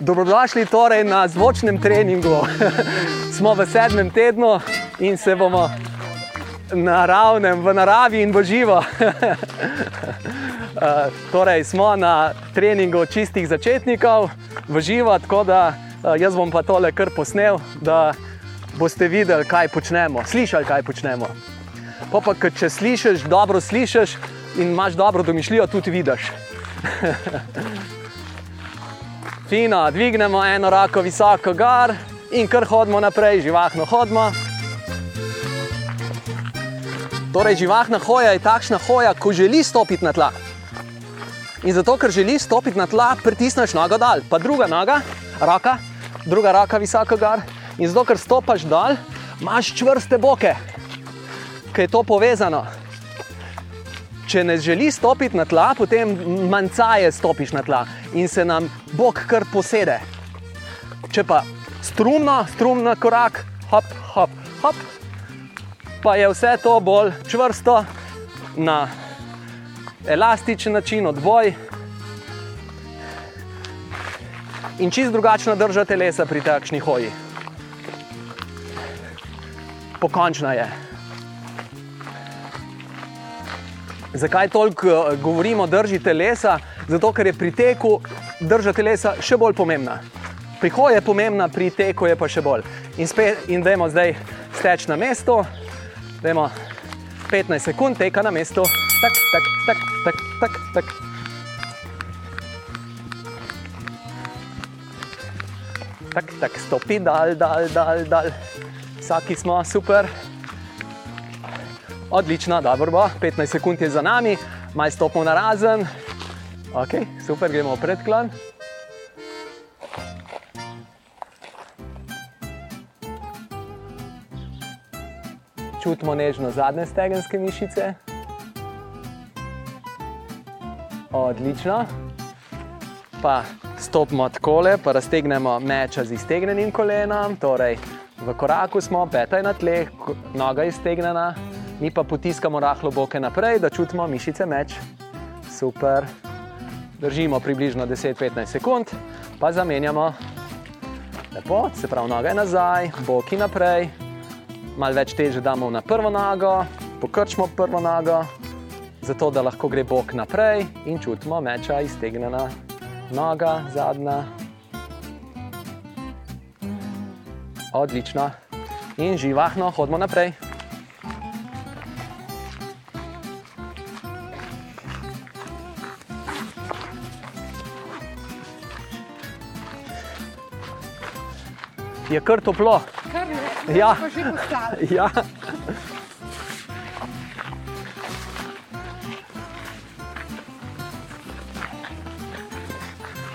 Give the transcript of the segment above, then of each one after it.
Dobrodošli torej na zvočnem treningu. smo v sedmem tednu in se bomo naravnem, v naravi in v živo. Uh, torej, smo na treningu čistih začetnikov, v živo, tako da uh, jaz bom pa tole kar posnel, da boste videli, kaj počnemo, slišali, kaj počnemo. Pa pa, če slišiš, dobro slišiš in imaš dobro domišljijo, tudi vidiš. Fino, dvignemo eno roko visoko gor in kar hodimo naprej, živahno hodimo. Torej, živahna hoja je takšna hoja, ko želi stopiti na tla. In zato, ker želi stopiti na tla, pritisneš nogo dol, pa druga noga, roka, druga roka visoko gor. In zato, ker stopaš dol, imaš čvrste boke, ki je to povezano. Če ne želi stopiti na tla, potem manjcaje stopiš na tla in se nam bok kar posede. Če pa strumno, strumno korak, hop, hop, hop, pa je vse to bolj čvrsto na elastičen način, odboj. In čist drugačno drža telesa pri takšni hoji. Pokončna je. Zakaj toliko eh, govorimo o drži telesa? Zato, ker je pri teku drža telesa še bolj pomembna. Pri hoji je pomembna, pri teku je pa še bolj. In, spet, in dajmo zdaj steč na mesto, dajmo 15 sekund teka na mestu tak, tak, tak, tak, tak, tak. Tak, tak, stopi, dal, dal, dal, dal. Vsaki smo super. Odlično, dobro bo, 15 sekund je za nami, maj stopimo na razen. Ok, super, gremo v predklon. Čutimo nežno zadnje stegenske mišice. Odlično. Pa stopimo tako, pa raztegnemo meča z iztegnenim kolenom, torej v koraku smo, peta je na tleh, noga je iztegnjena, mi pa potiskamo rahlo boke naprej, da čutimo mišice meč. Super. Držimo približno 10-15 sekund, pa zamenjamo. Lepo, se pravi, noga je nazaj, boki naprej, malo več teže damo na prvo nogo, pokrčimo prvo nogo zato da lahko gre bok naprej in čutimo meča iztegnjena, noga zadnja. Odlično. In živahno hodimo naprej. Je kar toplo. Kar je, Ja. pa že postalo. Ja.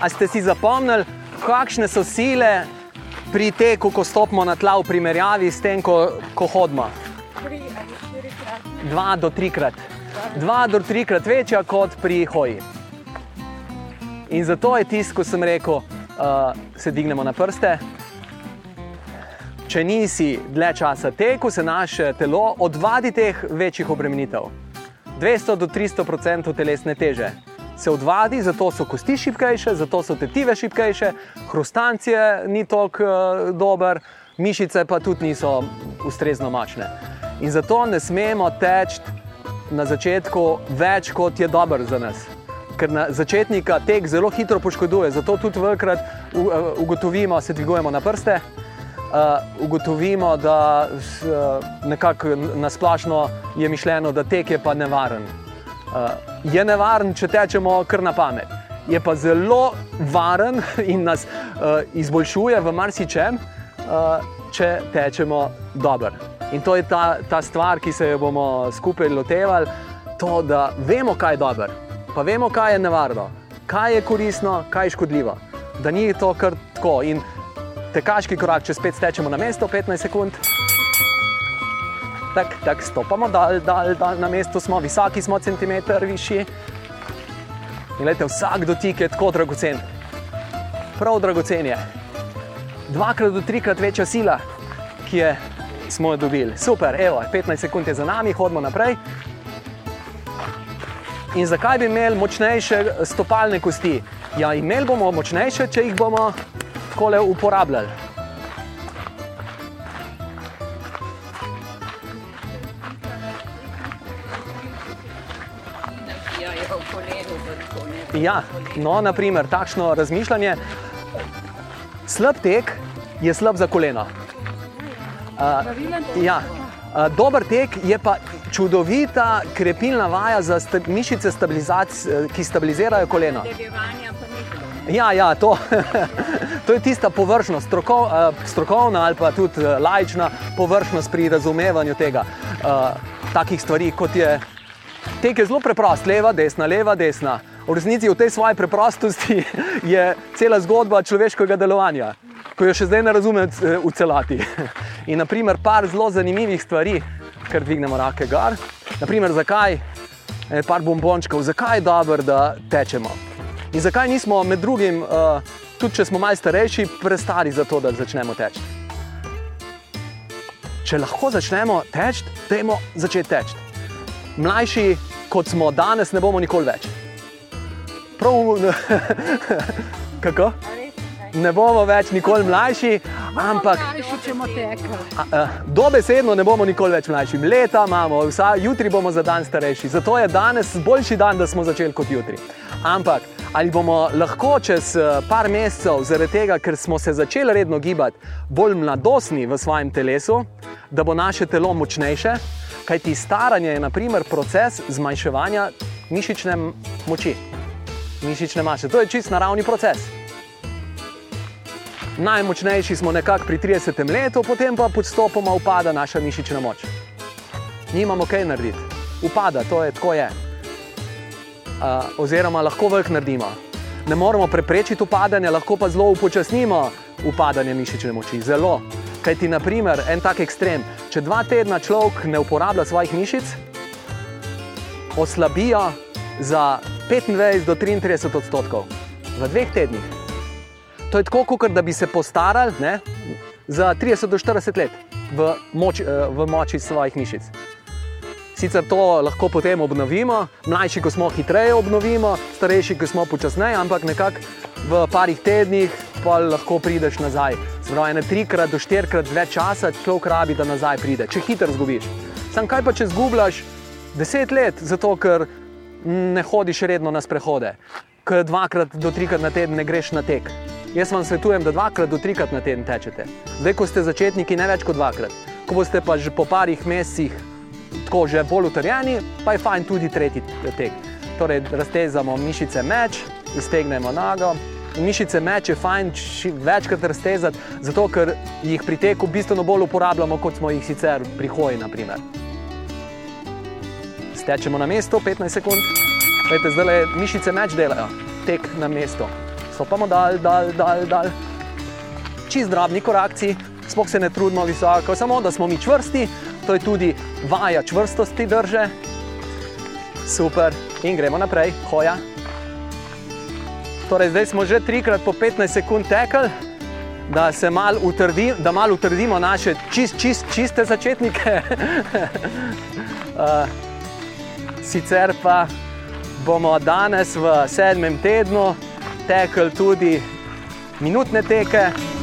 A ste si zapomnili, kakšne so sile pri teku, ko stopimo na tla v primerjavi s tem, ko, ko hodimo? Dva do trikrat. Dva do trikrat večja kot pri hoji. In zato je tisto, ko sem rekel, uh, se dignemo na prste. Če nisi dlje časa tekel, se naše telo odvadi teh večjih obremenitev. 200 do 300 odstotkov telesne teže se odvadi, zato so kosti šipkejše, zato so tetive šipkejše, hrustancije ni tako uh, dober, mišice pa tudi niso ustrezno močne. In zato ne smemo teči na začetku več, kot je dobro za nas. Ker začetnika tek zelo hitro poškoduje, zato tudi velikrat u- uh, ugotovimo, se dvigujemo na prste. Uh, ugotovimo, da uh, nekako nasplošno je mišljeno, da tek je pa nevaren. Uh, je nevaren, če tečemo kar na pamet. Je pa zelo varen in nas uh, izboljšuje v marsičem, uh, če tečemo dobro. In to je ta, ta stvar, ki se jo bomo skupaj lotevali, to, da vemo, kaj je dobro, pa vemo, kaj je nevarno, kaj je koristno, kaj je škodljivo. Da ni to kar tako. In tekaški korak, če spet stečemo na mesto, 15 sekund. Tak, tak, stopamo dal, dal, dal, na mestu smo, visoki smo, centimeter višji. In lejte, vsak dotik je tako dragocen. Prav dragocen je. Dvakrat do trikrat večja sila, ki je smo jo dobili. Super, evo, 15 sekund je za nami, hodimo naprej. In zakaj bi imeli močnejše stopalne kosti? Ja, imeli bomo močnejše, če jih bomo uporabljali. tako ne. Ja, no, naprimer, takšno razmišljanje. Slab tek je slab za koleno. Uh, ja. Uh, dober tek je pa čudovita krepilna vaja za sta mišice, ki stabilizirajo koleno. Ja, ja to, to je tista površnost, strokov, uh, strokovna ali pa tudi uh, laična površnost pri razumevanju tega. Uh, takih stvari, kot je tek, je zelo preprost, leva, desna, leva, desna. V resnici v tej svoji preprostosti je cela zgodba človeškega delovanja, ko jo še zdaj ne razumem eh, v celoti. In naprimer, par zelo zanimivih stvari, ker dvignemo rake gor. Naprimer, zakaj, eh, par bombončkov, zakaj je dobro, da tečemo. In zakaj nismo med drugim, uh, tudi če smo malo starejši, prestari za to, da začnemo teči. Če lahko začnemo teči, dajmo začeti teči. Mlajši, kot smo danes, ne bomo nikoli več. Prav, kako? Ne bomo več nikoli mlajši, ampak a, a, dobesedno ne bomo nikoli več mlajši. Leta imamo, vsa, jutri bomo za dan starejši. Zato je danes boljši dan, da smo začeli kot jutri. Ampak ali bomo lahko čez eh, par mesecev, zaradi tega, ker smo se začeli redno gibati, bolj mladostni v svojem telesu, da bo naše telo močnejše, kajti staranje je naprimer proces zmanjševanja mišične moči, mišične mase. To je čist naravni proces. Najmočnejši smo nekako pri 30 letu, potem pa postopoma upada naša mišična moč. Nimamo kaj narediti, upada, to je tako je. Oziroma, lahko velik naredimo. Ne moremo preprečiti upadanja, lahko pa zelo upočasnimo upadanje mišične moči. Zelo. Kaj ti, naprimer, en tak ekstrem, če dva tedna človek ne uporablja svojih mišic, oslabijo za 25 do 33 odstotkov v dveh tednih. To je tako, kot da bi se postarali za 30 do 40 let v, moč, eh, v moči svojih mišic. Sicer to lahko potem obnovimo, mlajši, ko smo hitreje obnovimo, starejši, ko smo počasneje, ampak nekako v parih tednih pa lahko prideš nazaj. Zbrav ene trikrat do štirikrat več časa človek rabi, da nazaj pride, če hitro zgubiš. Sam kaj pa, če zgubljaš deset let, zato ker ne hodiš redno na sprehode, ker dvakrat do trikrat na teden ne greš na tek. Jaz vam svetujem, da dvakrat do trikrat na teden tečete. Zdaj, ko ste začetniki, ne več kot dvakrat. Ko boste pa že po parih mesecih tako že bolj utrjeni, pa je fajn tudi tretji tek. Torej, raztezamo mišice meč, iztegnemo nogo. Mišice meč je fajn večkrat raztezati, zato ker jih pri teku bistveno bolj uporabljamo, kot smo jih sicer pri hoji. Naprimer. Stečemo na mesto 15 sekund, Vete, zdaj le mišice meč delajo, tek na mesto. Stopamo dal, dal, dal, dal. Čist drobni korakci, sploh se ne trudimo visoko, samo da smo mi čvrsti, to je tudi vaja čvrstosti drže. Super, in gremo naprej, hoja. Torej, zdaj smo že trikrat po 15 sekund tekli, da se malo utrdi, da malo utrdimo naše čist, čist, čiste začetnike. uh, sicer pa bomo danes v sedmem tednu tekli tudi minutne teke.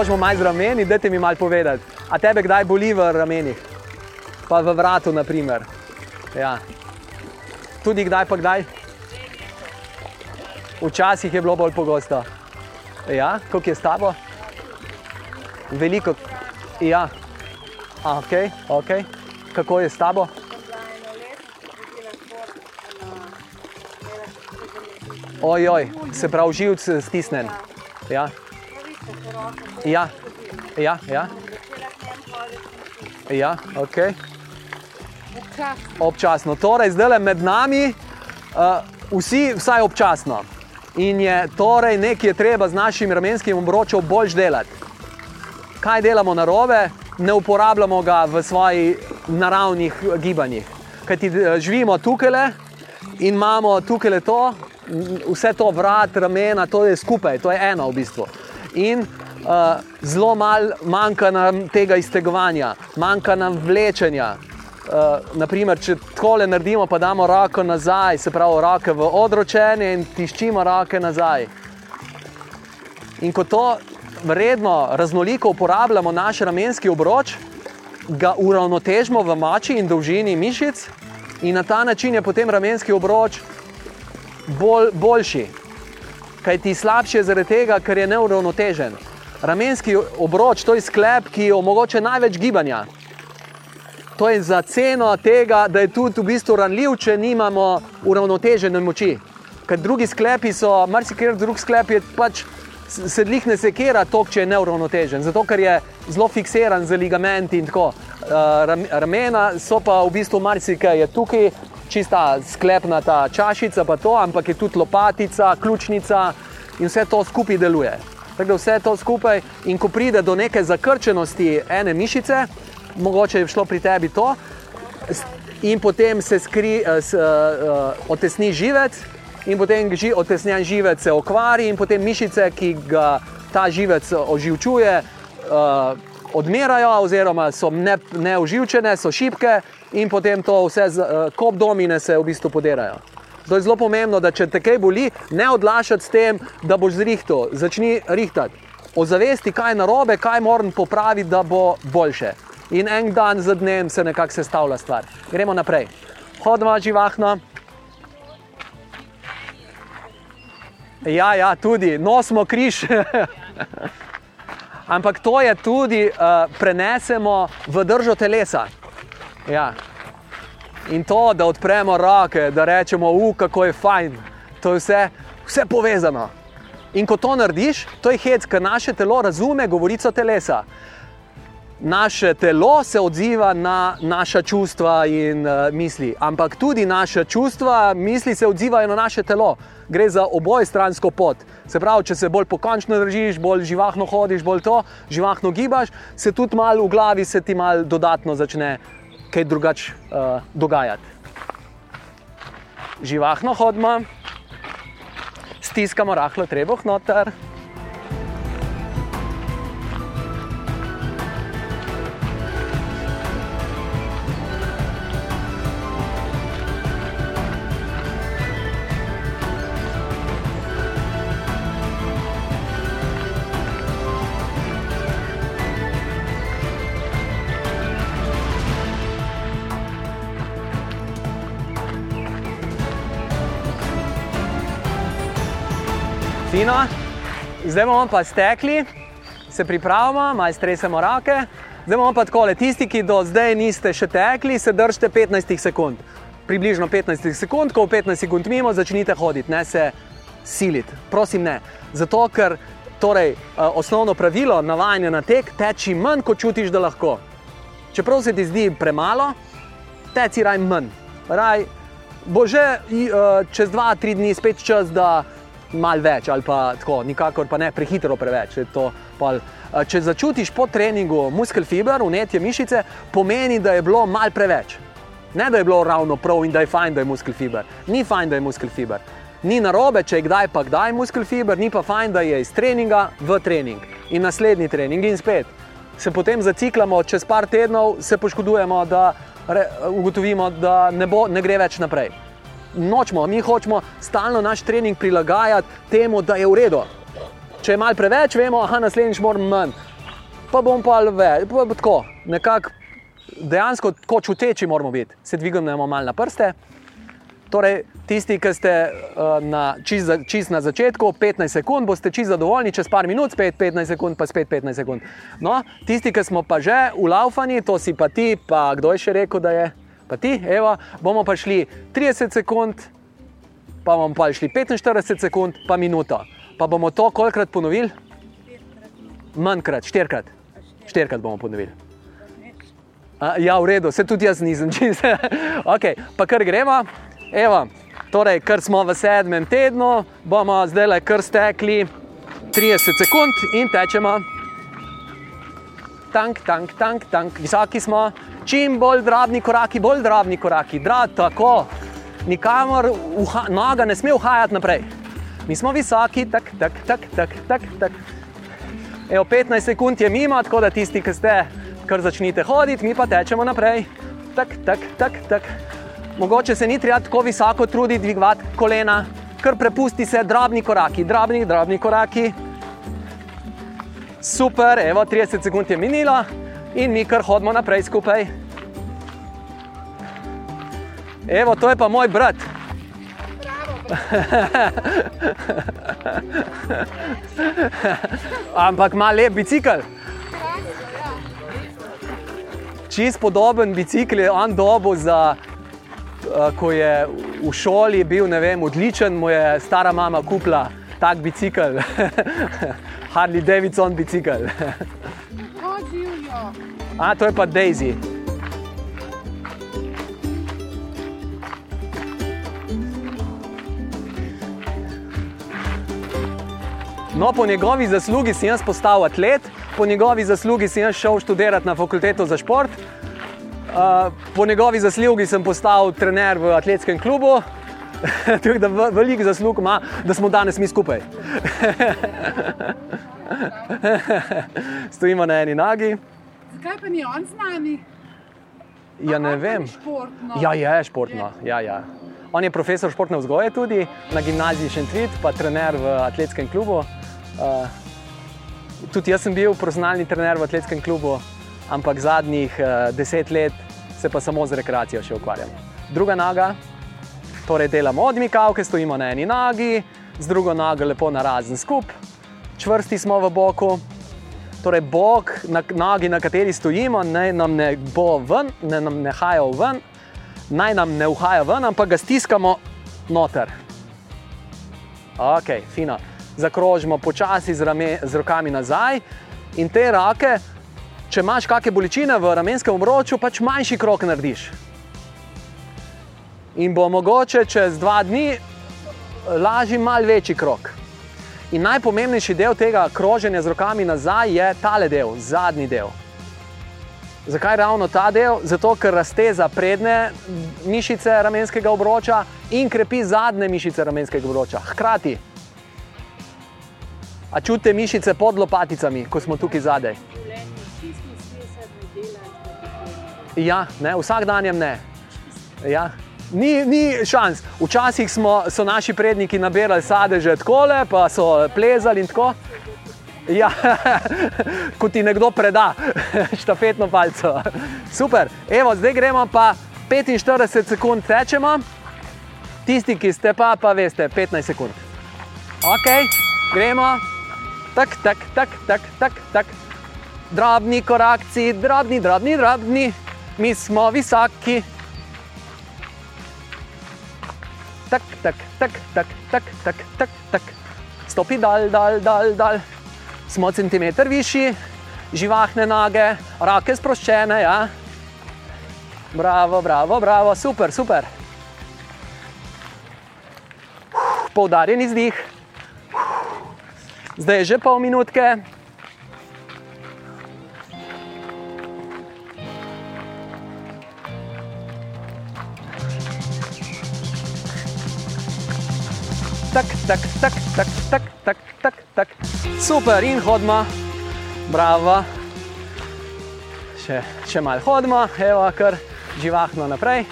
Krožimo malo z rameni, dajte mi malo povedati. A tebe kdaj boli v ramenih? Pa v vratu, naprimer. Ja. Tudi kdaj pa kdaj? Včasih je bilo bolj pogosto. Ja, koliko je s tabo? Veliko. Ja. A, ok, ok. Kako je s tabo? Ojoj, se pravi, živc stisnen. Ja, ja, ja, ja. ja ok. Občasno. Torej, zdaj le med nami, uh, vsi, vsaj občasno. In je torej nekaj je treba z našim ramenskim obročem bolj delati. Kaj delamo na robe, ne uporabljamo ga v svojih naravnih gibanjih. Kaj ti živimo tukaj in imamo tukaj to, vse to vrat, ramena, to je skupaj, to je eno v bistvu. In uh, zelo malo manjka nam tega iztegovanja, manjka nam vlečenja. Uh, naprimer, če tole naredimo, pa damo roko nazaj, se pravi, roke v odročenje in tiščimo roke nazaj. In ko to vredno, raznoliko uporabljamo, naš ramenski obroč, ga uravnotežimo v moči in dolžini mišic, in na ta način je potem ramenski obroč bolj, boljši. Kaj ti slabši je zaradi tega, ker je neuravnotežen. Ramenski obroč, to je sklep, ki omogoča največ gibanja. To je za ceno tega, da je tudi v bistvu ranljiv, če nimamo uravnotežene moči. Ker drugi sklepi so, marsikaj drug sklep je pač sedlih ne sekera tok, če je neuravnotežen, zato ker je zelo fiksiran z ligamenti in tako. Ramena so pa v bistvu marsikaj je tukaj, čista sklepna ta čašica, pa to, ampak je tudi lopatica, ključnica in vse to skupaj deluje. Tako da vse to skupaj in ko pride do neke zakrčenosti ene mišice, mogoče je šlo pri tebi to, in potem se skri, s, uh, otesni živec, in potem ži, otesnjen živec se okvari, in potem mišice, ki ga ta živec oživčuje, uh, odmerajo, oziroma so ne, neoživčene, so šibke, in potem to vse, uh, kop domine se v bistvu podirajo. To je zelo pomembno, da če te kaj boli, ne odlašati s tem, da boš zrihtal, začni rihtati. Ozavesti, kaj je narobe, kaj moram popraviti, da bo boljše. In en dan za dnem se nekako sestavlja stvar. Gremo naprej. Hodimo živahno. Ja, ja, tudi, nosimo križ. Ampak to je tudi, uh, prenesemo v držo telesa. Ja. In to, da odpremo roke, da rečemo, kako je fajn, to je vse, vse povezano. In ko to narediš, to je hec, ker naše telo razume govorico telesa. Naše telo se odziva na naša čustva in uh, misli, ampak tudi naše čustva, misli se odzivajo na naše telo. Gre za obojestransko pot. Se pravi, če se bolj pokončno držiš, bolj živahno hodiš, bolj to, živahno gibaš, se tudi malo v glavi se ti malo dodatno začne kaj drugače uh, dogajati. Živahno hodimo, stiskamo rahlo trebuh noter. Fino, zdaj bomo pa stekli, se pripravimo, malo stresemo roke. Zdaj bomo pa tako, tisti, ki do zdaj niste še tekli, se držite 15 sekund. Približno 15 sekund, ko v 15 sekund mimo začnite hoditi, ne se siliti. Prosim, ne. Zato, ker torej, osnovno pravilo navajanja na tek teči manj, kot čutiš, da lahko. Čeprav se ti zdi premalo, teci raj manj. Raj, bo že čez 2-3 dni spet čas, da malo več, ali pa tako, nikakor pa ne prehitro preveč. Pol, če začutiš po treningu muskel fiber, unetje mišice, pomeni, da je bilo malo preveč. Ne da je bilo ravno prav in da je fajn, da je muskel fiber. Ni fajn, da je muskel fiber. Ni narobe, če je kdaj pa kdaj muskel fiber, ni pa fajn, da je iz treninga v trening in naslednji trening in spet. Se potem zaciklamo, čez par tednov se poškodujemo, da re, ugotovimo, da ne, bo, ne gre več naprej nočemo, mi hočemo stalno naš trening prilagajati temu, da je v redu. če je malo preveč, vemo, da naslednjič moram manj. Pa bom pa več, pa bo tako, nekako dejansko tako čuteči moramo biti. Se dvigujemo malo na prste. Torej, tisti, ki ste uh, na, čist, za- čist na začetku, 15 sekund, boste čist zadovoljni, čez par minut, spet 15 sekund, pa spet 15 sekund. No, tisti, ki smo pa že v laufani, to si pa ti, pa kdo je še rekel, da je, pa ti, evo, bomo pa šli 30 sekund, pa bomo pa šli 45 sekund, pa minuto. Pa bomo to kolikrat ponovili? Manjkrat, štirikrat. Štirikrat bomo ponovili. A, ja, v redu, se tudi jaz nisem čist. okay, pa kar gremo. Evo, torej, ker smo v sedmem tednu, bomo zdaj le kar stekli 30 sekund in tečemo. Tank, tank, tank, tank, visoki smo, čim bolj drobni koraki, bolj drobni koraki, drag, tako. Nikamor uha, noga ne sme uhajati naprej. Mi smo visoki, tak, tak, tak, tak, tak. tak. Evo, 15 sekund je mimo, tako da tisti, ki ste, kar začnite hoditi, mi pa tečemo naprej. Tak, tak, tak, tak. Mogoče se ni treba tako visoko truditi, dvigovati kolena, kar prepusti se drobni koraki, drobni, drobni koraki. Super, evo, 30 sekund je minilo in mi kar hodimo naprej skupaj. Evo, to je pa moj brat. Ampak ima lep bicikl. Čist podoben bicikl je on dobo za, eh, ko je v šoli bil, ne vem, odličen, mu je stara mama kupila tak bicikl. Harley Davidson bicikl. A, to je pa Daisy. No, po njegovi zaslugi sem jaz postal atlet, po njegovi zaslugi sem jaz šel študirati na fakulteto za šport, uh, po njegovi zaslugi sem postal trener v atletskem klubu. Tako da ve- veliko zaslug ima, da smo danes mi skupaj. Stojimo na eni nogi. Zakaj pa ni on z nami? Ja, ne vem. Ja, je športno. Ja, ja. On je profesor športne vzgoje tudi na gimnaziji Šentrit, pa trener v atletskem klubu. Uh, tudi jaz sem bil profesionalni trener v atletskem klubu, ampak zadnjih uh, deset let se pa samo z rekreacijo še ukvarjam. Druga noga, torej delamo odmikavke, stojimo na eni nogi, z drugo nogo lepo narazen skup, čvrsti smo v boku. Torej, bok na nogi, na kateri stojimo, naj nam ne bo ven, ne nam ne haja ven, naj nam ne uhaja ven, ampak ga stiskamo noter. Ok, fino. Zakrožimo počasi z, rame, z rokami nazaj in te roke, če imaš kakšne bolečine v ramenskem obroču, pač manjši krok narediš. In bo mogoče čez dva dni lažji, mal večji krok. In najpomembnejši del tega kroženja z rokami nazaj je tale del, zadnji del. Zakaj ravno ta del? Zato, ker razteza prednje mišice ramenskega obroča in krepi zadnje mišice ramenskega obroča. Hkrati. A čutite mišice pod lopaticami, ko smo tukaj zadaj? Ja, ne, vsak dan je ne. Ja. Ni, ni šans. Včasih smo, so naši predniki nabirali sadeže takole, pa so plezali in tako. Ja, kot ti nekdo preda štafetno palco. Super, evo, zdaj gremo pa 45 sekund tečemo. Tisti, ki ste pa, pa veste, 15 sekund. Ok, gremo. Tak, tak, tak, tak, tak, tak. Drobni korakci, drobni, drobni, drobni. Mi smo visoki. Tak, tak, tak, tak, tak, tak, tak, tak. Stopi dal, dal, dal, dal. Smo centimeter višji, živahne noge, roke sproščene. Ja. Bravo, bravo, bravo, super, super. Poudarjen izdih. Zdaj je že pol minutke. Tak, tak, tak, tak, tak, tak, tak, tak. Super, in hodimo, bravo. Še, še malo hodimo, evo, kar živahno naprej.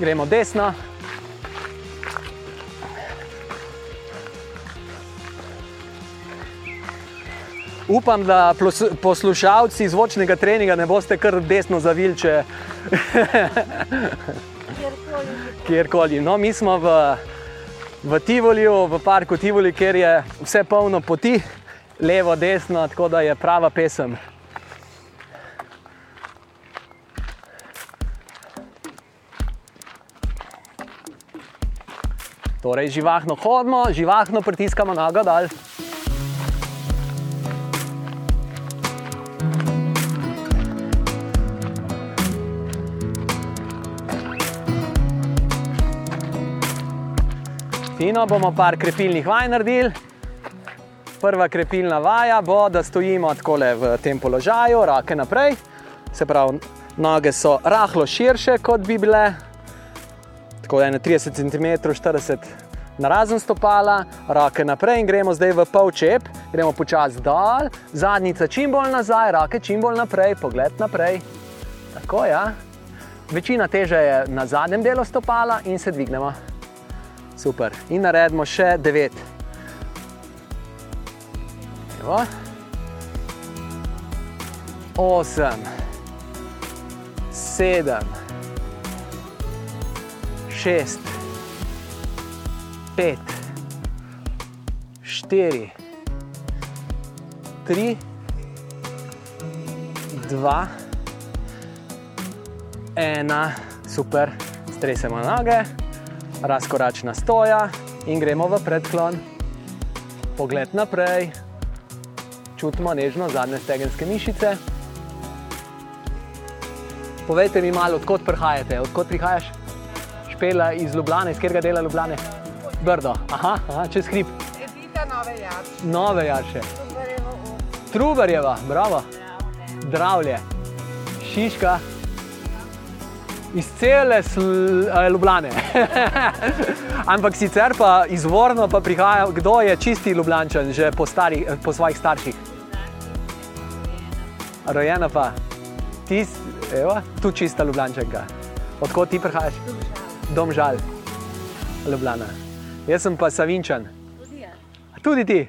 Gremo desno. Upam, da poslušalci zvočnega treninga ne boste kar desno zavili, če kjerkoli. No, mi smo v, v Tivoliju, v parku Tivoli, kjer je vse polno poti, levo, desno, tako da je prava pesem. Torej, živahno hodimo, živahno pritiskamo nogo dol. Fino bomo par krepilnih vaj naredili. Prva krepilna vaja bo, da stojimo tako v tem položaju, roke naprej. Se pravi, noge so rahlo širše, kot bi bile, tako da je na 30 cm, 40 na razen stopala, roke naprej in gremo zdaj v pol čep, gremo počasi dol, zadnjica čim bolj nazaj, roke čim bolj naprej, pogled naprej. Tako ja. Večina teže je na zadnjem delu stopala in se dvignemo. Super. In naredimo še devet. Evo. Osem, sedem, šest, pet, štiri, tri, dva, ena, super, stresemo noge, razkoračna stoja in gremo v predklon. Pogled naprej, čutimo nežno zadnje stegenske mišice. Povejte mi malo, odkot prihajate, odkot prihajaš? Špela iz Ljubljana, iz katerega dela Ljubljane? Brdo, aha, aha čez hrib. Edita nove jarče. Nove jarše. Trubarjeva, bravo. Zdravlje, Šiška, iz cele eh, Ljubljane. Ampak sicer pa izvorno pa prihaja, kdo je čisti Ljubljančan, že po, starih, eh, po svojih starših. Rojena pa, ti, evo, tu čista Ljubljančanka. Odkot ti prihajaš? Dom žal, Ljubljana. Jaz sem pa Savinčan. Tudi ti,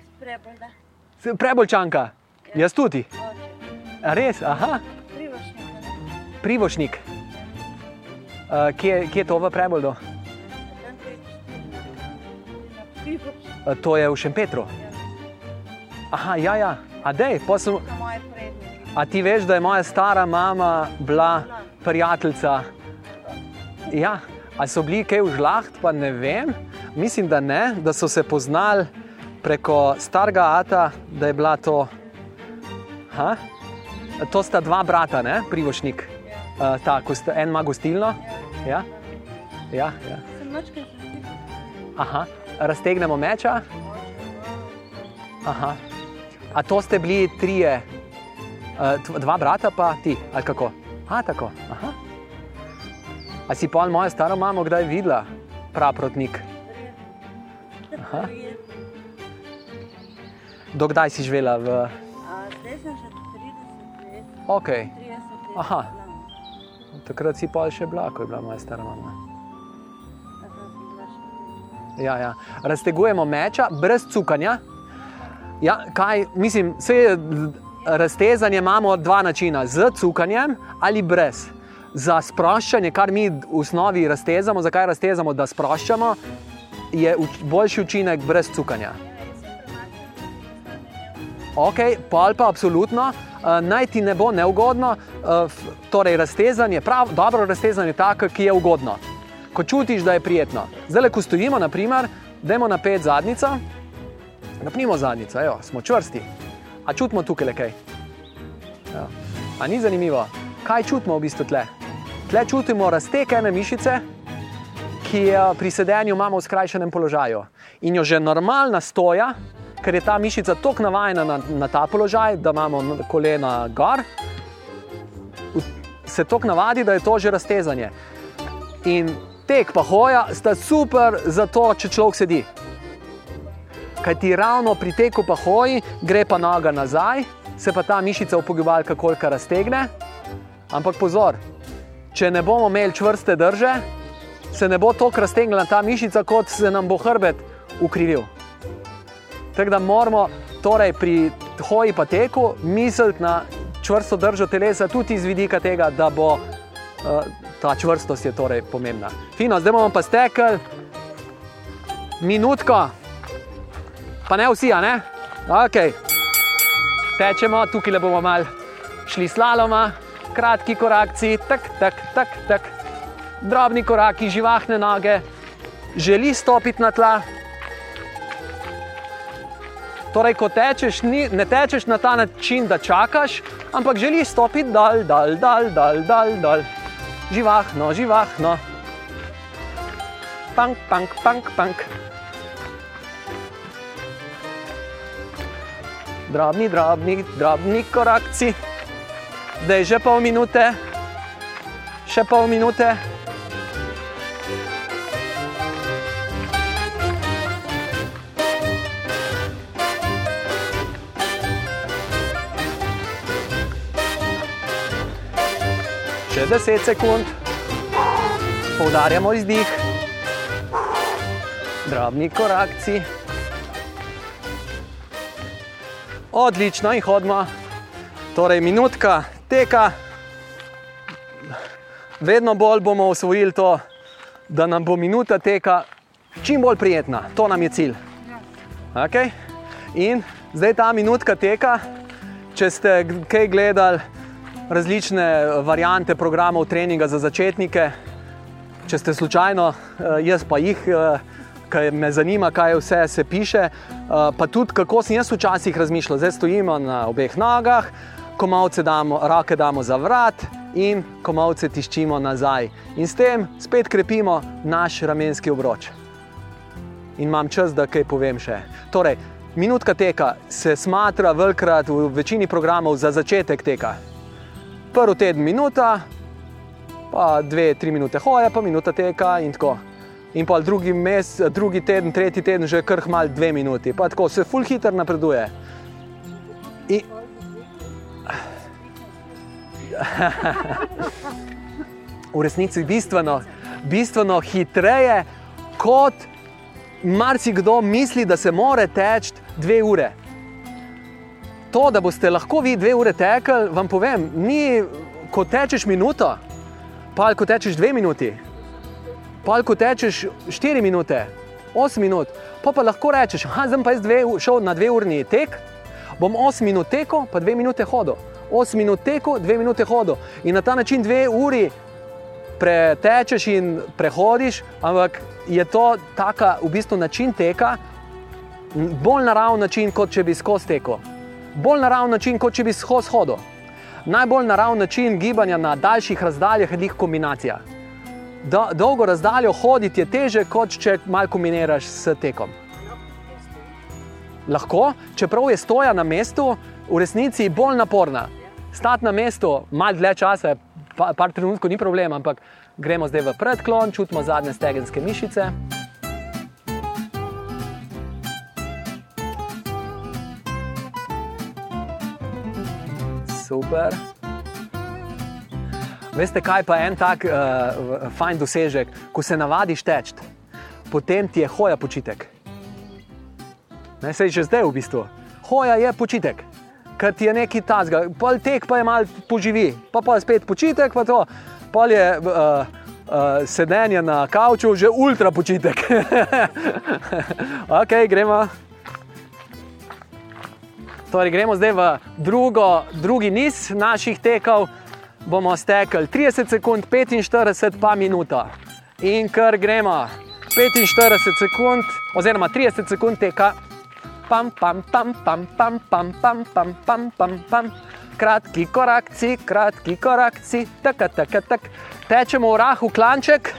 S- Prebolčanka. Jaz tudi. A res, aha, privošnik. Uh, kje, kje je to v Preboldu? Uh, to je v Šempetru. Aha, ja, ja. A, dej, pa sem, Moje prednike. a ti veš, da je moja stara mama bila prijateljica? Ja, a so bili kaj v žlaht, pa ne vem. Mislim, da ne, da so se poznali preko starega Ata, da je bila to. Ha? To sta dva brata, ne? privošnik. Uh, ta, en ima gostilno. Ja, ja. ja. Aha, raztegnemo meča. Aha. A to ste bili trije, tv- dva brata, pa ti, ali kako? A, tako. Aha. A si pa moja stara mama kdaj videla, praprotnik? Aha. Dokdaj si živela v. Zdaj sem že 30 let, Ok, 30 let. Aha. Takrat si pa še bila, ko je bila moja stara mama. Ja, ja. Raztegujemo meča brez cukanja. Ja, kaj, mislim, vse raztezanje imamo dva načina, z cukanjem ali brez. Za sproščanje, kar mi v osnovi raztezamo, zakaj raztezamo, da sproščamo, je uč, boljši učinek brez cukanja. Ok, pol pa absolutno, uh, naj ti ne bo neugodno, uh, torej raztezanje, prav, dobro raztezanje je tako, ki je ugodno. Ko čutiš, da je prijetno. Zdaj, ko stojimo, naprimer, dajmo napet zadnjico, napnimo zadnjico, evo, smo čvrsti. A čutimo tukaj le kaj? Evo. A ni zanimivo, kaj čutimo v bistvu tle? Tle čutimo raztekene mišice, ki jo pri sedenju imamo v skrajšanem položaju. In jo že normalna stoja, ker je ta mišica tako navajena na, na ta položaj, da imamo kolena gor, v- se tako navadi, da je to že raztezanje. In tek pa hoja sta super za to, če človek sedi. Kaj ti ravno pri teku pa hoji, gre pa noga nazaj, se pa ta mišica upogibalka kolika raztegne. Ampak pozor, če ne bomo imeli čvrste drže, se ne bo tako raztegnila ta mišica, kot se nam bo hrbet ukrivil. Tako da moramo torej pri hoji pa teku misliti na čvrsto držo telesa, tudi iz vidika tega, da bo uh, ta čvrstost je torej pomembna. Fino, zdaj bomo pa stekli minutko, pa ne vsi, a ne? Ok, tečemo, tukaj le bomo mal šli slaloma, kratki korakci, tak, tak, tak, tak. drobni koraki, živahne noge, želi stopiti na tla. Torej, ko tečeš, ni, ne tečeš na ta način, da čakaš, ampak želiš stopiti dal, dal, dal, dal, dal, dal. Živahno, živahno. Pank, pank, pank, pank. Drobni, drobni, drobni korakci. Zdaj že pol minute, še pol minute. 10 sekund, poudarjamo izdih, drobni korakci. Odlično in hodimo. Torej, minutka teka, vedno bolj bomo usvojili to, da nam bo minuta teka čim bolj prijetna. To nam je cilj. Okay? In zdaj ta minutka teka, če ste kaj gledali, različne variante programov treninga za začetnike, če ste slučajno, jaz pa jih. Kaj me zanima, kaj vse se piše, pa tudi kako sem jaz včasih razmišljal. Zdaj stojimo na obeh nogah, komalce damo, roke damo za vrat in komalce tiščimo nazaj. In s tem spet krepimo naš ramenski obroč. In imam čas, da kaj povem še. Torej, minutka teka se smatra velikrat v večini programov za začetek teka. Prvi teden minuta, pa dve, tri minute hoje, pa minuta teka in tako. In pa drugi, mes, drugi teden, tretji teden, že kar mal dve minuti, pa tako se full hiter napreduje. In... v resnici bistveno, bistveno hitreje, kot marsikdo misli, da se more teči dve ure. To, da boste lahko vi dve ure tekli, vam povem, ni ko tečeš minuto, pa ko tečeš dve minuti, pa ko tečeš štiri minute, osem minut, pa pa lahko rečeš, da sem pa jaz dve, šel na dve urni tek, bom osem minut tekel, pa dve minute hodil. 8 minut teku, 2 minute hodo. In na ta način 2 uri pretečeš in prehodiš, ampak je to taka, v bistvu način teka, bolj naraven način, kot če bi skozi tekel. Bolj naraven način, kot če bi skozi hodil. Najbolj naraven način gibanja na daljših razdaljah je njih kombinacija. Do, dolgo razdaljo hoditi je teže, kot če malo kombiniraš s tekom. Lahko, čeprav je stoja na mestu, v resnici bolj naporna. Stati na mestu malo dlje časa, pa, par trenutkov ni problem, ampak gremo zdaj v predklon, čutimo zadnje stegenske mišice. Super. Veste, kaj pa je en tak uh, fajn dosežek, ko se navadiš teči, potem ti je hoja počitek. Ne, sej že zdaj v bistvu. Hoja je počitek ker ti je nekaj tazga, pol tek pa je mal poživi, pa pa spet počitek, pa to, pol je uh, uh, sedenje na kavču, že ultra počitek. ok, gremo. Torej, gremo zdaj v drugo, drugi niz naših tekov. Bomo stekli 30 sekund, 45 pa minuta. In kar gremo 45 sekund, oziroma 30 sekund teka pam, pam, pam, pam, pam, pam, pam, pam, pam, pam, pam. Kratki korakci, kratki korakci, tako, tako, tako. Tečemo v rahu klanček.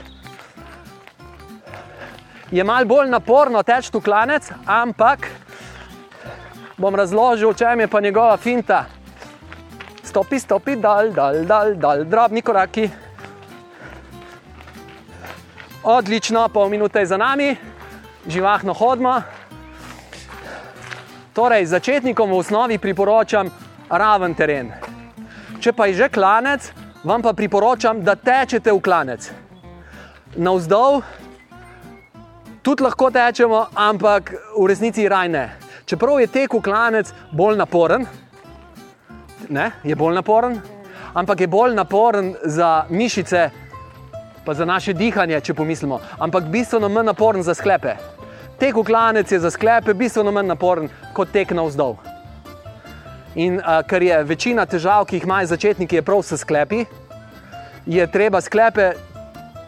Je mal bolj naporno teči v klanec, ampak bom razložil, če je pa njegova finta. Stopi, stopi, dal, dal, dal, dal, drobni koraki. Odlično, pol minute je za nami, živahno hodimo. Torej, začetnikom v osnovi priporočam raven teren. Če pa je že klanec, vam pa priporočam, da tečete v klanec. Navzdol tudi lahko tečemo, ampak v resnici raj ne. Čeprav je teku klanec bolj naporen, ne, je bolj naporen, ampak je bolj naporen za mišice, pa za naše dihanje, če pomislimo, ampak bistveno manj naporen za sklepe. Tek v klanec je za sklepe bistveno manj naporen kot tek navzdol. In uh, ker je večina težav, ki jih imajo začetniki, je prav s sklepi, je treba sklepe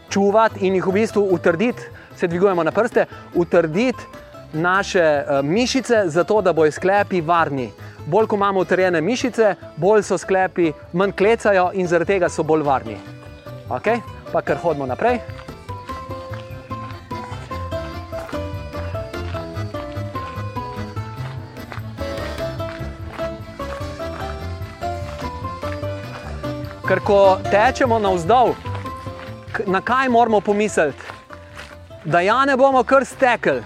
čuvati in jih v bistvu utrditi, se dvigujemo na prste, utrditi naše uh, mišice, zato da bojo sklepi varni. Bolj ko imamo utrjene mišice, bolj so sklepi, manj klecajo in zaradi tega so bolj varni. Okay? Pa kar hodimo naprej. Ker ko tečemo navzdol, na kaj moramo pomisliti? Da ja ne bomo kar stekli,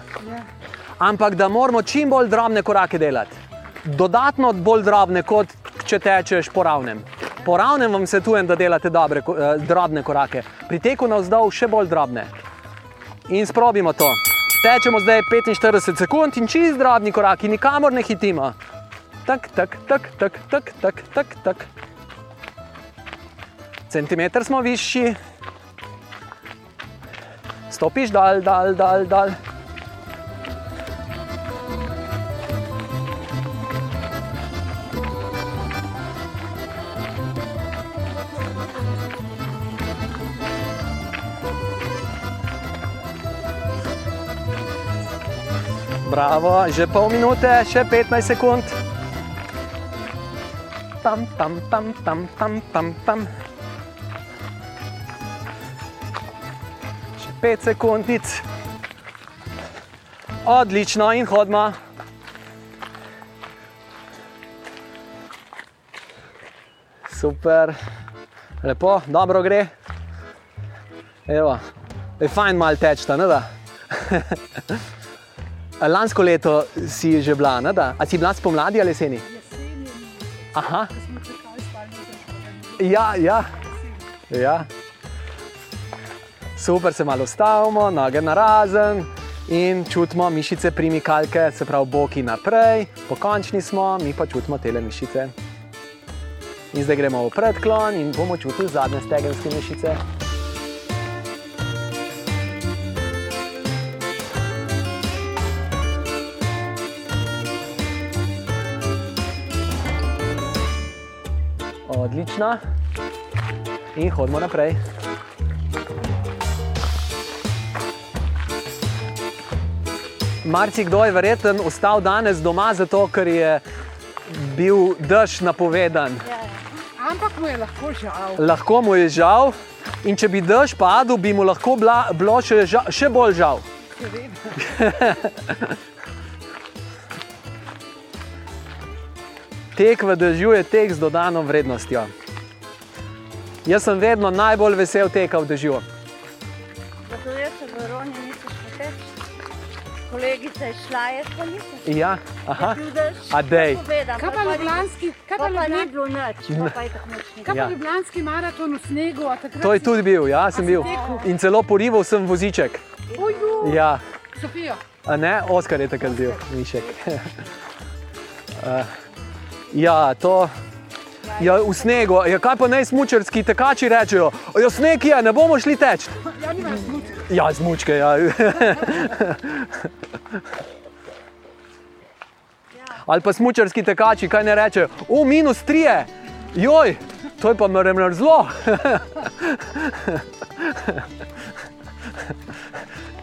ampak da moramo čim bolj drobne korake delati. Dodatno bolj drobne, kot če tečeš po ravnem. Po ravnem vam svetujem, da delate dobre, eh, drobne korake, pri teku navzdol še bolj drobne. In sprobimo to. Tečemo zdaj 45 sekund in čist drobni koraki, nikamor ne hitimo. Tak, tak, tak, tak, tak, tak, tak, tak. Centimeter smo višji, stopiš dal, dal, dal, dal. Bravo, že pol minute, še 15 sekund. Tam, tam, tam, tam, tam, tam, tam. Še 5 sekundic. Odlično in hodimo. Super, lepo, dobro gre. Evo, je fajn mal tečta, ne da? Lansko leto si že bila, ne da? A si bila spomladi ali jeseni? Aha. Ja, ja. ja. Super, se malo ustavimo, noge na razen in čutimo mišice primikalke, se pravi boki naprej, pokončni smo, mi pa čutimo tele mišice. In zdaj gremo v predklon in bomo čutili zadnje stegenske mišice. Odlično. In hodimo naprej. Marsikdo je verjeten ostal danes doma, zato ker je bil dež napovedan. Ampak mu je lahko žal. Lahko mu je žal, in če bi dež padel, bi mu lahko bila, bilo še, žal, še bolj žal. Tek v dežju je tek z dodano vrednostjo. Jaz sem vedno najbolj vesel teka v dežju. Zato jaz se v Roni nisem šla Kolegica je šla, jaz pa nisem. Ja, aha. A dej. Kaj pa Ljubljanski, kaj pa pa ni bilo nič, pa je tako ni. kaj pa Ja. Ljubljanski maraton v snegu? a takrat To je tudi bil, ja, sem bil. tekel? In celo porival sem voziček. Uju, Ja, Sofijo. a ne, Oskar je takrat bil, mišek. Uh, ja, to. Ja, v snegu, ja, kaj pa naj smučarski tekači rečejo? Ja, sneg je, ne bomo šli teč. Ja, smuči. Ja, smučke, ja. Ali pa smučarski tekači, kaj ne rečejo? O, minus tri je, joj, to je pa mrzlo.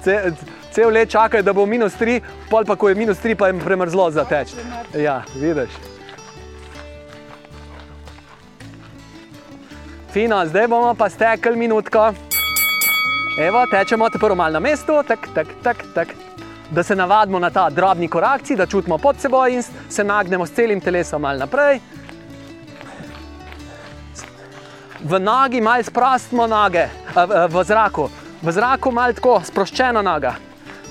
Ce, cel let čakajo, da bo minus tri, pol pa ko je minus tri, pa jim premrzlo za teč. Ja, vidiš. Fino, zdaj bomo pa stekli minutko. Evo, tečemo te prvo malo na mestu, tak, tak, tak, tak. da se navadimo na ta drobni korakci, da čutimo pod seboj in se nagnemo s celim telesom malo naprej. V nogi malo sprostimo noge, v- zraku, v zraku malo tako sproščena noga.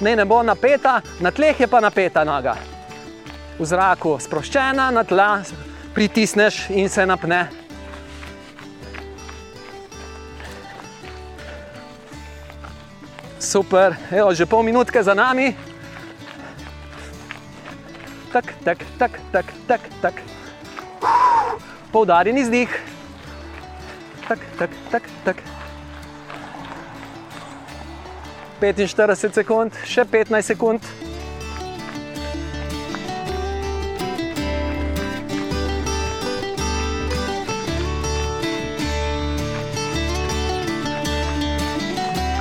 Ne, ne bo napeta, na tleh je pa napeta noga. V zraku sproščena, na tla pritisneš in se napne. Super, evo, že pol minutke za nami. tak, tak, tak, tak, tak, tak. Poudarjen izdih. Tak, tak, tak, tak. 45 sekund, še 15 sekund.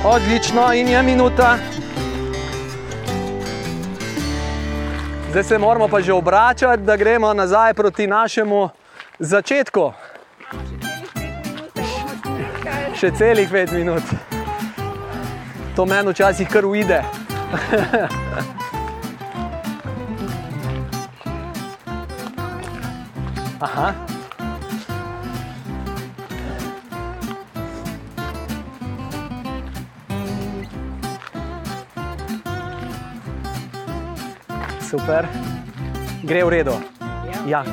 Odlično, in je minuta. Zdaj se moramo pa že obračati, da gremo nazaj proti našemu začetku. Še celih pet minut. To meni včasih kar uide. Aha. Super. Gre v redu. Ja.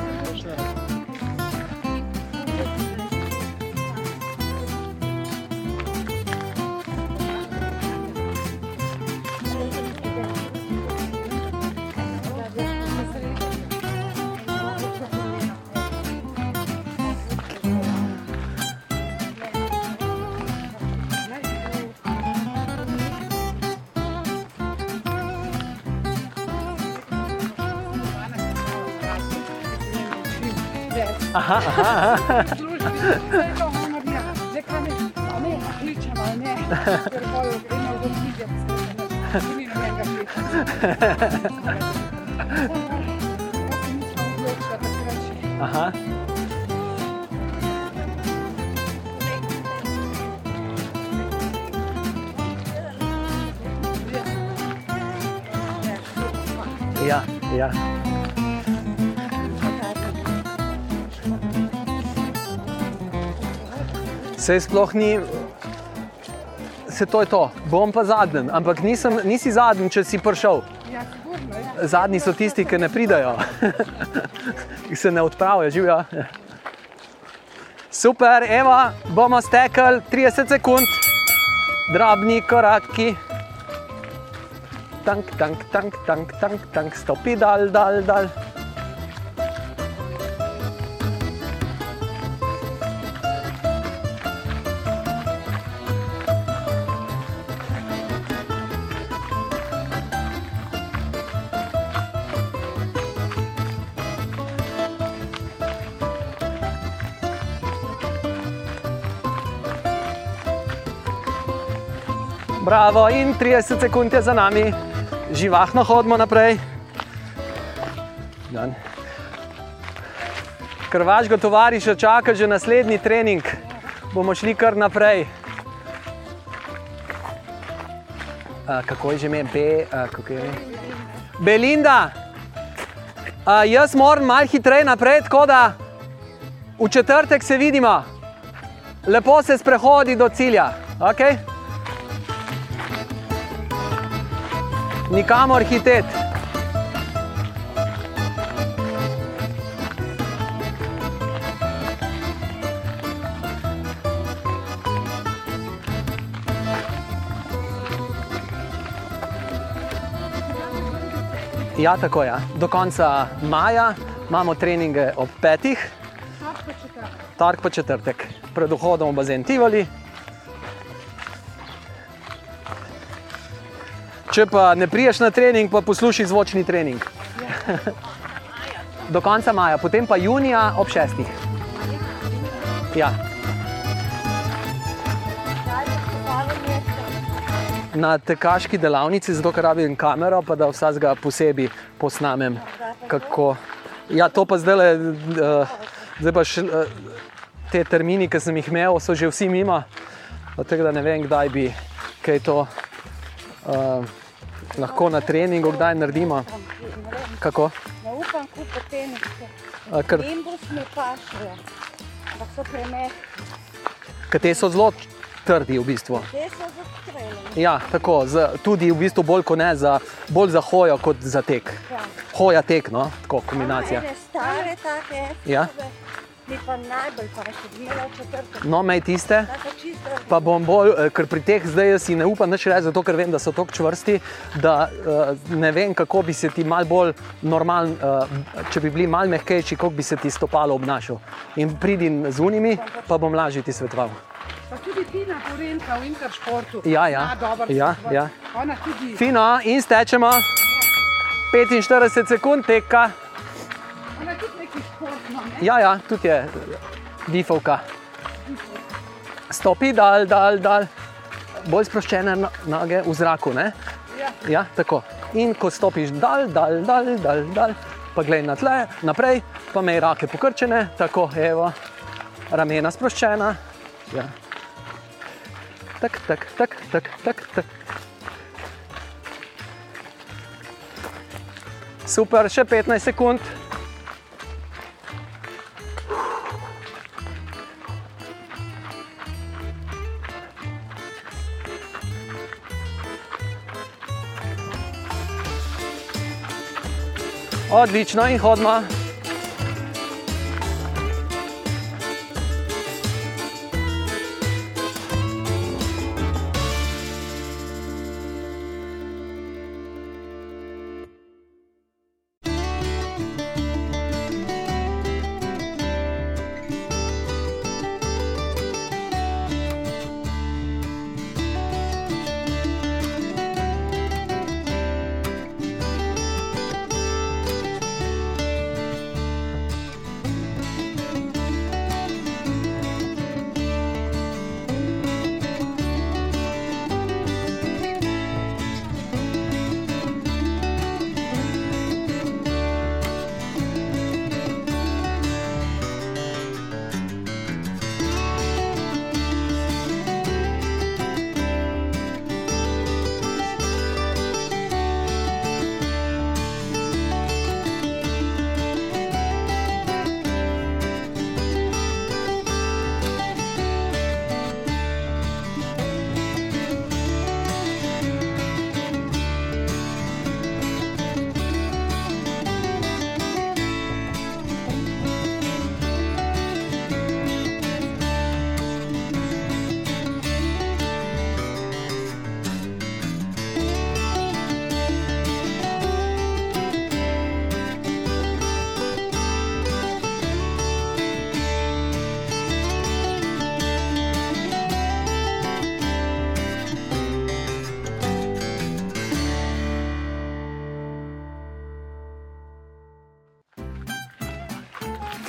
Takrat še. aha. Ja, ja. Sej sploh ni, se to je to, bom pa zadnji, ampak nisem, nisi zadnji, če si prišel. Ja, sigurno, ja. Zadnji so tisti, ki ne pridajo, ki se ne odpravijo, živijo. Super, Eva, bomo stekli 30 sekund, drobni koraki. Tank, tank, tank, tank, tank, tank, stopi dal, dal, dal. Bravo, in 30 sekund je za nami, živahno hodimo naprej. Dan. Krvaško tovariša čaka že naslednji trening, bomo šli kar naprej. A, kako je že ime? Be, a, kako je ime? Belinda, a, jaz moram malo hitreje naprej, tako da v četrtek se vidimo. Lepo se sprehodi do cilja. Okay? Nikamor hitet. Ja, tako je. Ja. Do konca maja imamo treninge ob petih, torek pa četrtek, pred vhodom v bazen Tivoli. Če pa ne priješ na trening, pa poslušaj zvočni trening. Do konca maja, potem pa junija ob šestih. Ja, na tekaški delavnici, zato ker rabim kamero, pa da vsega posebej posnamem. Kako. Ja, to pa zdaj, uh, zdaj pa še, uh, te termini, ki sem jih imel, so že vsi mimo. Tako da ne vem, kdaj bi kaj to uh, lahko na treningu, kdaj naredimo. Kako? Ne upam kupiti teniske. A, ker- Nimbus mi pašejo, ampak so premehki. Te so zelo trdi v bistvu. Ja, tako, z, tudi v bistvu bolj ne, za, bolj za hojo kot za tek. Ja. Hoja tek, no, tako kombinacija. Ene stare take, Ja. efekove, Mi pa najbolj paše, bi imela četrto. No, mej tiste. Pa bom bolj, eh, ker pri teh zdaj jaz si ne upam več reči, zato ker vem, da so tako čvrsti, da uh, ne vem, kako bi se ti mal bolj normalen, uh, če bi bili mal mehkejši, kako bi se ti stopalo obnašal. In pridin z unimi, pa bom lažje ti svetoval. Pa tudi Tina Korenka v Interšportu. Ja, ja. Ja, ja. Ona tudi. Fino, in stečemo. 45 sekund teka. Ona tudi športno. Ne? Ja, ja, tudi je difovka. Stopi, dal, dal, dal. Bolj sproščene no- noge v zraku. Ne? Ja. Ja, tako. In ko stopiš dal, dal, dal, dal, dal pa gledaj na tle, naprej, pa imej roke pokrčene, tako, evo, ramena sproščena. Ja. Tak, tak, tak, tak, tak, tak. Super, še 15 sekund. Odlično in hodimo.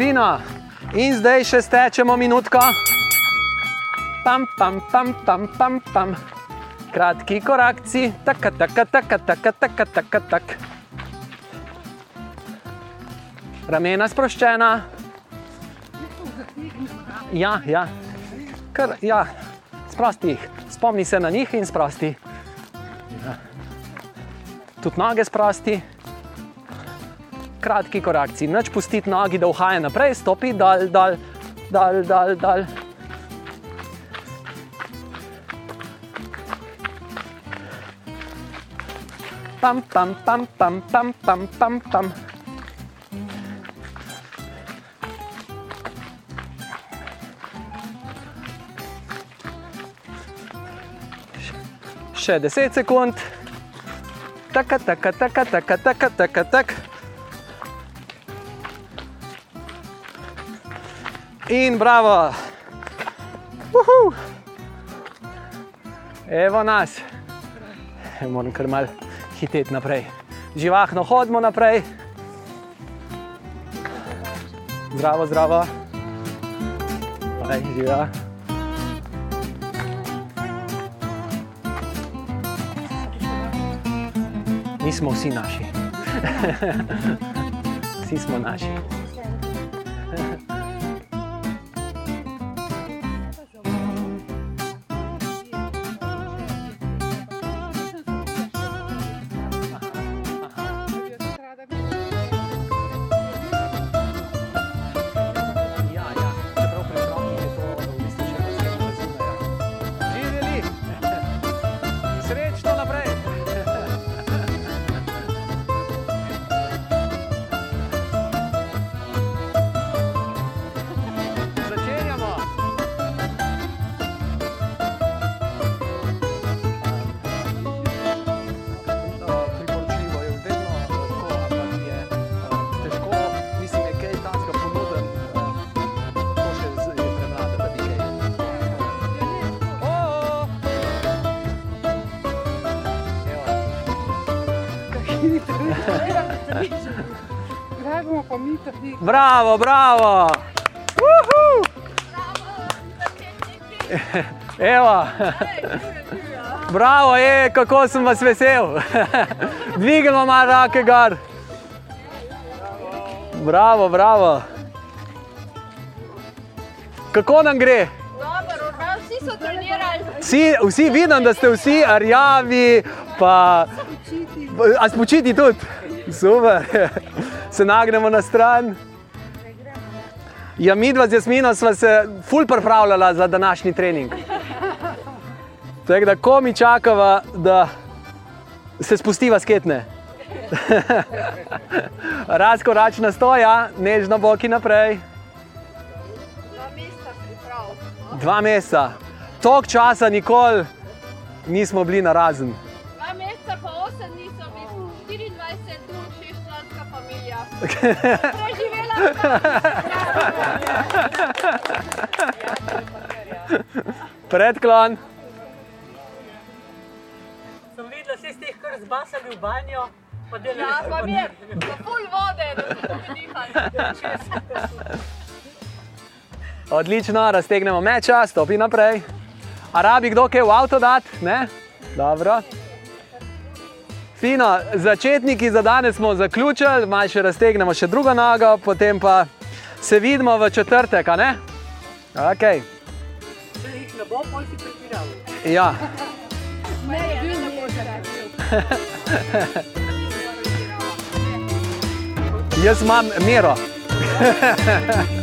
Fino. In zdaj še stečemo minutko. Pam, pam, pam, pam, pam, pam. Kratki korakci, taka, taka, taka, taka, taka, taka, tak. Ramena sproščena. Ja, ja. Kar, ja. Sprosti jih. Spomni se na njih in sprosti. Ja. Tudi noge sprosti kratki korakci, noč pustiti nogi, da uhaja naprej, stopi dal, dal, dal, dal. dal. Pam, pam, pam, pam, pam, pam, pam, pam. Še 10 sekund. Taka, taka, taka, taka, taka, taka, taka. In bravo. Uhu. Evo nas. Moram kar mal hiteti naprej. Živahno hodimo naprej. Zdravo, zdravo. Aj, živa. Nismo vsi naši. Vsi smo naši. Kdaj bomo pa mi tudi? Bravo, bravo! Uhu! Evo, bravo, je, kako sem vas vesel. Dvignemo malo roke gor. Bravo, bravo. Kako nam gre? Dobro, vsi so trenirali. Vsi, vsi vidim, da ste vsi rjavi, pa a spočiti tudi. Super, se nagnemo na stran. Ja, mi dva z Jasmino sva se ful pripravljala za današnji trening. Tako da, ko mi čakava, da se spustiva sketne. Razkoračna stoja, nežno boki naprej. Dva mesta priprav. Dva meseca. Tok časa nikoli nismo bili na razen. Preživela Predklon. Sem videla, da ste jih kar zbasali v banjo, pa Ja, delali pa mi je, pa ful vode, da bi dihali. Odlično, raztegnemo meča, stopi naprej. A rabi kdo kaj v avto dati? Ne? Dobro. Fino, začetniki za danes smo zaključili, malo še raztegnemo še drugo nogo, potem pa se vidimo v četrtek, a ne? Okay. Če jih ne bo, pol si pretiral. Ja, Ne, ne, ne boš rekel. jaz imam mero.